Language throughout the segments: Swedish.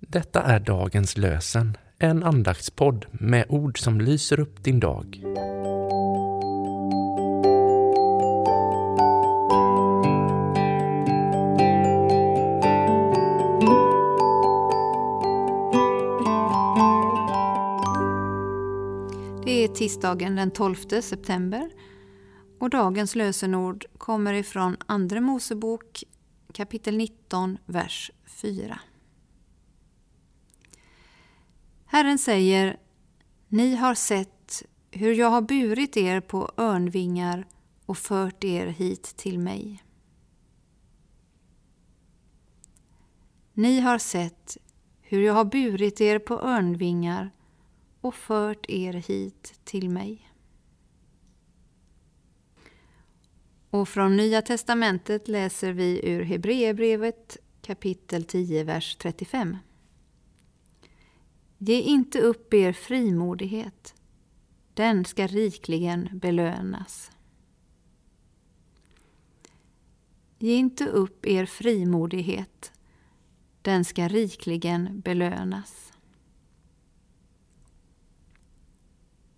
Detta är dagens lösen, en andaktspodd med ord som lyser upp din dag. Det är tisdagen den 12 september och dagens lösenord kommer ifrån Andra Mosebok kapitel 19, vers 4. Herren säger, ni har sett hur jag har burit er på örnvingar och fört er hit till mig. Ni har sett hur jag har burit er på örnvingar och fört er hit till mig. Och från Nya testamentet läser vi ur Hebreerbrevet kapitel 10, vers 35. Ge inte upp er frimodighet, den ska rikligen belönas. Ge inte upp er frimodighet, den ska rikligen belönas.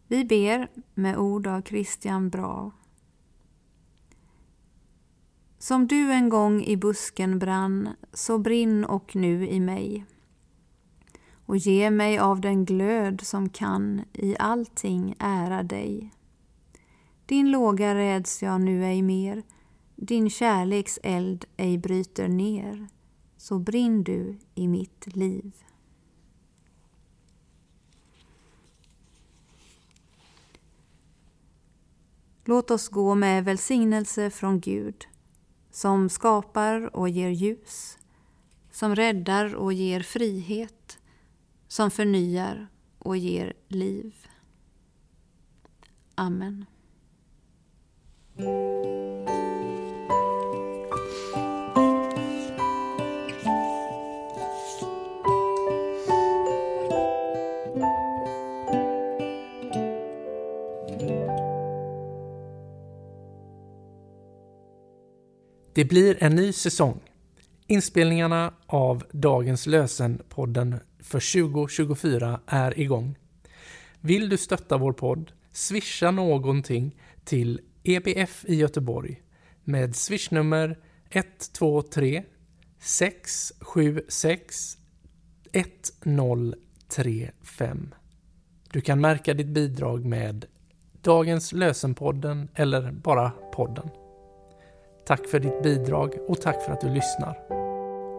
Vi ber med ord av Christian Brav. Som du en gång i busken brann, så brinn och nu i mig. Och ge mig av den glöd som kan i allting ära dig. Din låga räds jag nu ej mer, din kärleks eld ej bryter ner, så brinn du i mitt liv. Låt oss gå med välsignelse från Gud som skapar och ger ljus, som räddar och ger frihet, som förnyar och ger liv. Amen. Det blir en ny säsong. Inspelningarna av dagens lösen-podden för 2024 är igång. Vill du stötta vår podd? Swisha någonting till EBF i Göteborg med swishnummer 123 676 1035. Du kan märka ditt bidrag med Dagens lösenpodden eller bara podden. Tack för ditt bidrag och tack för att du lyssnar.